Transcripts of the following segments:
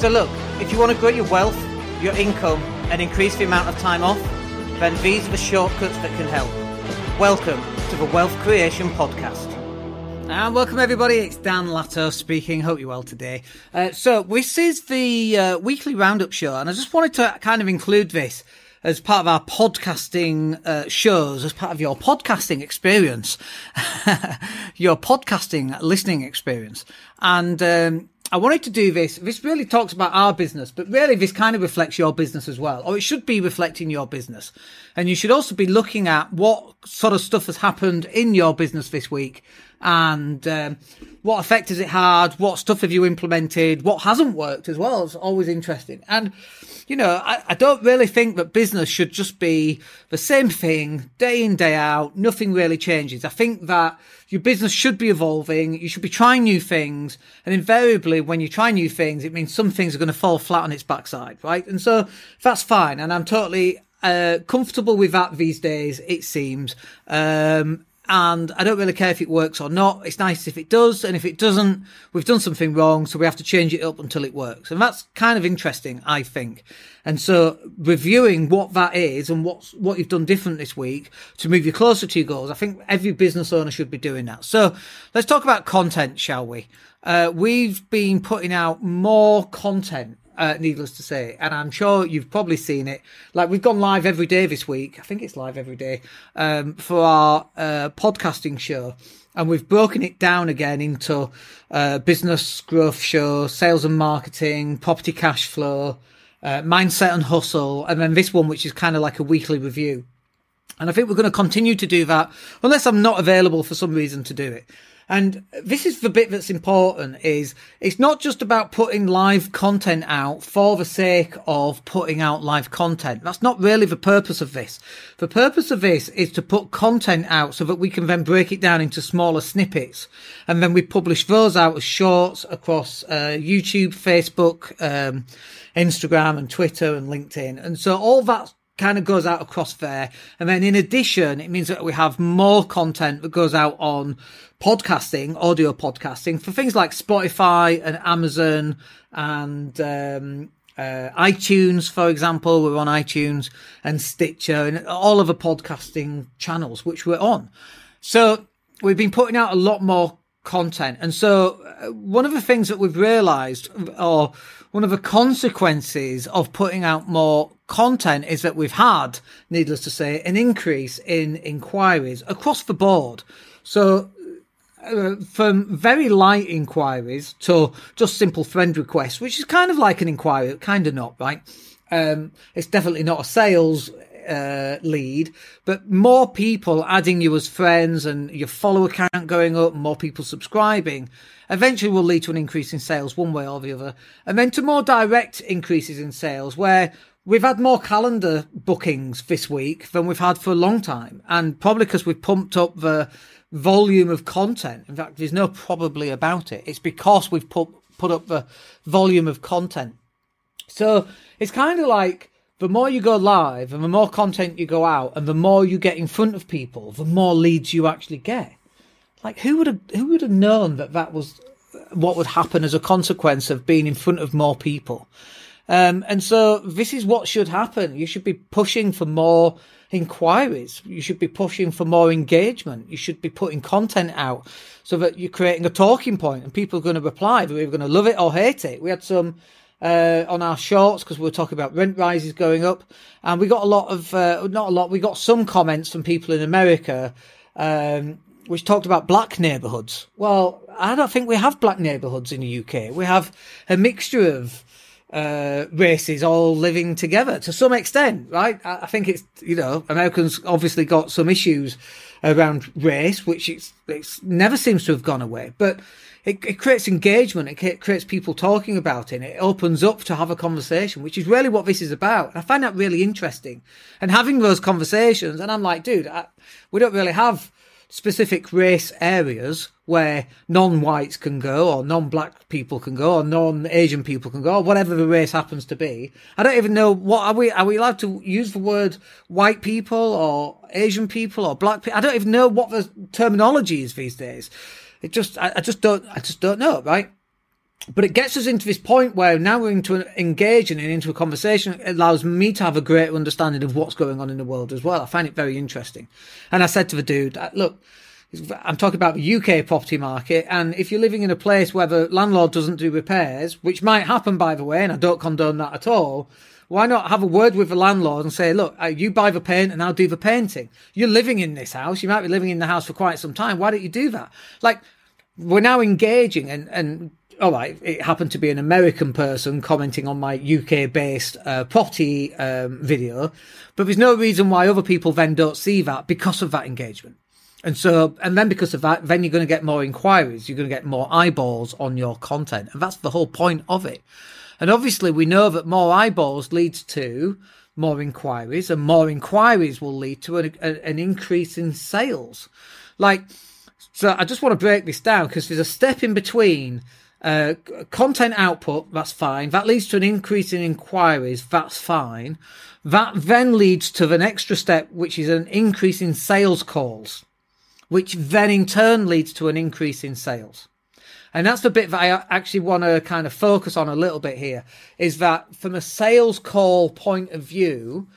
So look, if you want to grow your wealth, your income, and increase the amount of time off, then these are the shortcuts that can help. Welcome to the Wealth Creation Podcast. And welcome everybody, it's Dan Latto speaking. Hope you're well today. Uh, so this is the uh, weekly roundup show, and I just wanted to kind of include this as part of our podcasting uh, shows, as part of your podcasting experience, your podcasting listening experience. And um, I wanted to do this. This really talks about our business, but really this kind of reflects your business as well, or it should be reflecting your business. And you should also be looking at what sort of stuff has happened in your business this week and um, what effect has it had? What stuff have you implemented? What hasn't worked as well? It's always interesting. And, you know, I, I don't really think that business should just be the same thing day in, day out. Nothing really changes. I think that your business should be evolving. You should be trying new things. And invariably, when you try new things, it means some things are going to fall flat on its backside, right? And so that's fine. And I'm totally uh, comfortable with that these days, it seems. Um, and I don't really care if it works or not. It's nice if it does, and if it doesn't, we've done something wrong, so we have to change it up until it works. And that's kind of interesting, I think. And so reviewing what that is and what's, what you've done different this week to move you closer to your goals, I think every business owner should be doing that. So let's talk about content, shall we? Uh, we've been putting out more content uh, needless to say. And I'm sure you've probably seen it. Like we've gone live every day this week. I think it's live every day um, for our uh, podcasting show. And we've broken it down again into uh, business growth show, sales and marketing, property cash flow, uh, mindset and hustle, and then this one, which is kind of like a weekly review. And I think we're going to continue to do that unless I'm not available for some reason to do it. And this is the bit that's important is it's not just about putting live content out for the sake of putting out live content. That's not really the purpose of this. The purpose of this is to put content out so that we can then break it down into smaller snippets. And then we publish those out as shorts across uh, YouTube, Facebook, um, Instagram and Twitter and LinkedIn. And so all that kind of goes out across there. And then in addition, it means that we have more content that goes out on podcasting, audio podcasting for things like Spotify and Amazon and, um, uh, iTunes, for example, we're on iTunes and Stitcher and all of the podcasting channels which we're on. So we've been putting out a lot more content. And so uh, one of the things that we've realized or one of the consequences of putting out more content is that we've had, needless to say, an increase in inquiries across the board. So uh, from very light inquiries to just simple friend requests, which is kind of like an inquiry, kind of not, right? Um, it's definitely not a sales uh, lead, but more people adding you as friends and your follower count going up, more people subscribing, eventually will lead to an increase in sales one way or the other. And then to more direct increases in sales where we've had more calendar bookings this week than we've had for a long time. And probably because we've pumped up the volume of content. In fact, there's no probably about it. It's because we've put, put up the volume of content. So it's kind of like the more you go live and the more content you go out and the more you get in front of people, the more leads you actually get. Like who would have who would have known that that was what would happen as a consequence of being in front of more people? Um, and so this is what should happen. You should be pushing for more inquiries. You should be pushing for more engagement. You should be putting content out so that you're creating a talking point and people are going to reply. They're either going to love it or hate it. We had some uh, on our shorts because we were talking about rent rises going up, and we got a lot of uh, not a lot. We got some comments from people in America. Um, which talked about black neighbourhoods. Well, I don't think we have black neighbourhoods in the UK. We have a mixture of uh, races all living together to some extent, right? I, think it's, you know, Americans obviously got some issues around race, which it's, it's never seems to have gone away, but it, it creates engagement. It creates people talking about it. It opens up to have a conversation, which is really what this is about. And I find that really interesting. And having those conversations, and I'm like, dude, I, we don't really have specific race areas where non-whites can go or non-black people can go or non-Asian people can go or whatever the race happens to be. I don't even know what are we, are we allowed to use the word white people or Asian people or black people? I don't even know what the terminology is these days. It just, I, I just don't, I just don't know, right? But it gets us into this point where now we're into engaging and into a conversation. It allows me to have a greater understanding of what's going on in the world as well. I find it very interesting. And I said to the dude, uh, look, I'm talking about the UK property market. And if you're living in a place where the landlord doesn't do repairs, which might happen, by the way, and I don't condone that at all, why not have a word with the landlord and say, look, uh, you buy the paint and I'll do the painting. You're living in this house. You might be living in the house for quite some time. Why don't you do that? Like, we're now engaging and, and all right, it happened to be an American person commenting on my UK based uh, property um, video, but there's no reason why other people then don't see that because of that engagement. And so, and then because of that, then you're going to get more inquiries. You're going to get more eyeballs on your content. And that's the whole point of it. And obviously we know that more eyeballs leads to more inquiries and more inquiries will lead to a, a, an increase in sales. Like, so I just want to break this down because there's a step in between uh, content output, that's fine. That leads to an increase in inquiries, that's fine. That then leads to an extra step, which is an increase in sales calls which then in turn leads to an increase in sales. And that's the bit that I actually want to kind of focus on a little bit here is that from a sales call point of view,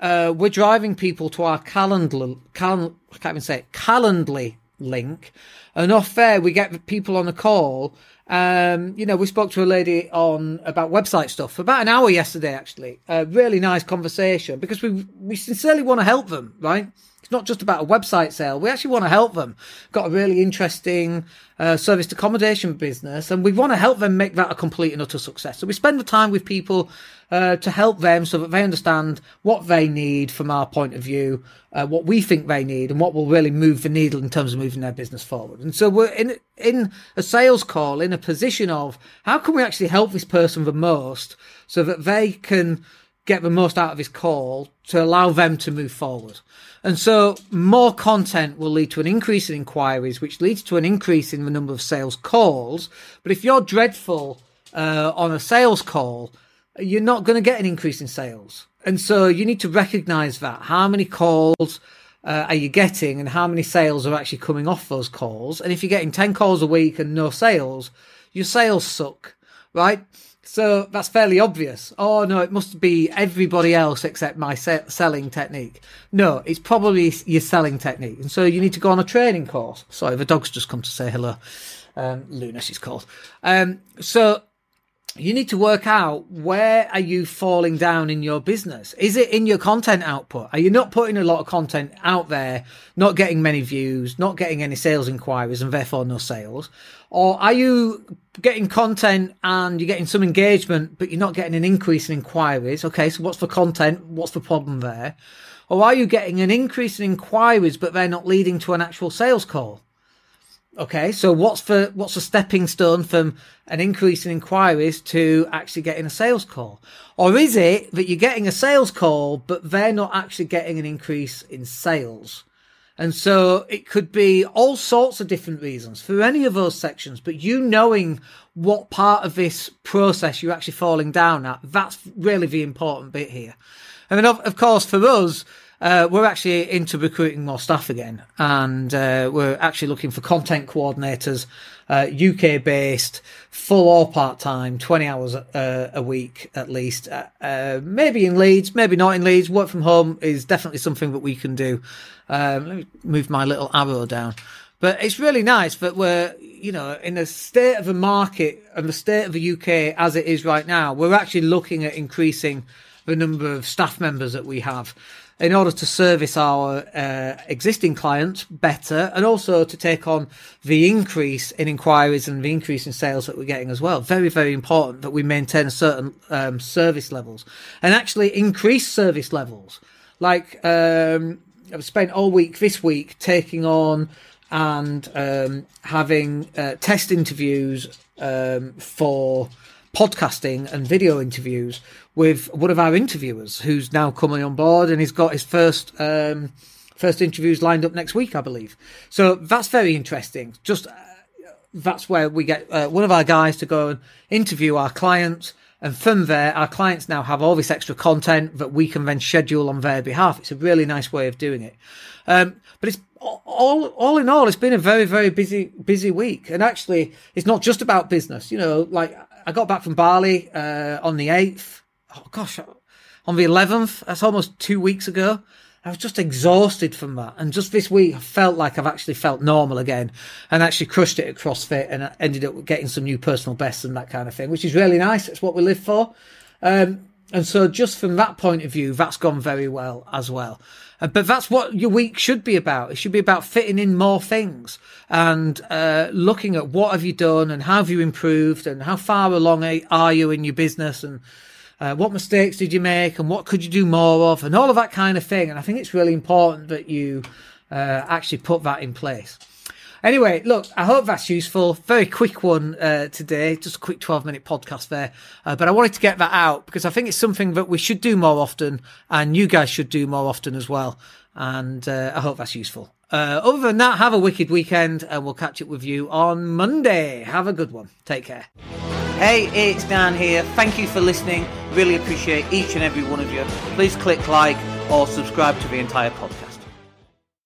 uh, we're driving people to our calendar, cal- I can't even say it, Calendly link. And off there, we get people on a call. Um, you know, we spoke to a lady on about website stuff for about an hour yesterday, actually. A really nice conversation because we, we sincerely want to help them, right? It's not just about a website sale. We actually want to help them. Got a really interesting uh, service accommodation business, and we want to help them make that a complete and utter success. So we spend the time with people uh, to help them so that they understand what they need from our point of view, uh, what we think they need, and what will really move the needle in terms of moving their business forward. And so we're in in a sales call in a position of how can we actually help this person the most so that they can get the most out of his call to allow them to move forward. And so more content will lead to an increase in inquiries, which leads to an increase in the number of sales calls. But if you're dreadful uh, on a sales call, you're not going to get an increase in sales. And so you need to recognize that. How many calls uh, are you getting and how many sales are actually coming off those calls? And if you're getting 10 calls a week and no sales, your sales suck, right? So that's fairly obvious. Oh no, it must be everybody else except my se- selling technique. No, it's probably your selling technique. And so you need to go on a training course. Sorry, the dog's just come to say hello. Um, Luna, she's called. Um, so you need to work out where are you falling down in your business? Is it in your content output? Are you not putting a lot of content out there, not getting many views, not getting any sales inquiries and therefore no sales? Or are you getting content and you're getting some engagement, but you're not getting an increase in inquiries? Okay. So what's the content? What's the problem there? Or are you getting an increase in inquiries, but they're not leading to an actual sales call? Okay, so what's the what's the stepping stone from an increase in inquiries to actually getting a sales call? Or is it that you're getting a sales call, but they're not actually getting an increase in sales? And so it could be all sorts of different reasons for any of those sections, but you knowing what part of this process you're actually falling down at, that's really the important bit here. And then, of, of course, for us, uh, we're actually into recruiting more staff again, and uh, we're actually looking for content coordinators, uh, UK based, full or part time, 20 hours uh, a week at least. Uh, uh, maybe in Leeds, maybe not in Leeds. Work from home is definitely something that we can do. Um, let me move my little arrow down. But it's really nice that we're, you know, in the state of the market and the state of the UK as it is right now, we're actually looking at increasing the number of staff members that we have in order to service our uh, existing clients better and also to take on the increase in inquiries and the increase in sales that we're getting as well. Very, very important that we maintain certain um, service levels and actually increase service levels. Like um, I've spent all week this week taking on and um, having uh, test interviews um, for podcasting and video interviews with one of our interviewers who's now coming on board and he's got his first um, first interviews lined up next week, I believe. So that's very interesting. Just uh, that's where we get uh, one of our guys to go and interview our clients And from there, our clients now have all this extra content that we can then schedule on their behalf. It's a really nice way of doing it. Um, but it's all, all in all, it's been a very, very busy, busy week. And actually, it's not just about business. You know, like I got back from Bali, uh, on the 8th. Oh gosh, on the 11th. That's almost two weeks ago. I was just exhausted from that. And just this week, I felt like I've actually felt normal again and actually crushed it at CrossFit and ended up getting some new personal bests and that kind of thing, which is really nice. It's what we live for. Um, and so just from that point of view, that's gone very well as well. Uh, but that's what your week should be about. It should be about fitting in more things and uh, looking at what have you done and how have you improved and how far along are you in your business and uh, what mistakes did you make and what could you do more of and all of that kind of thing. And I think it's really important that you uh, actually put that in place. Anyway, look, I hope that's useful. Very quick one uh, today, just a quick 12 minute podcast there. Uh, but I wanted to get that out because I think it's something that we should do more often and you guys should do more often as well. And uh, I hope that's useful. Uh, other than that, have a wicked weekend and we'll catch up with you on Monday. Have a good one. Take care. Hey, it's Dan here. Thank you for listening. Really appreciate each and every one of you. Please click like or subscribe to the entire podcast.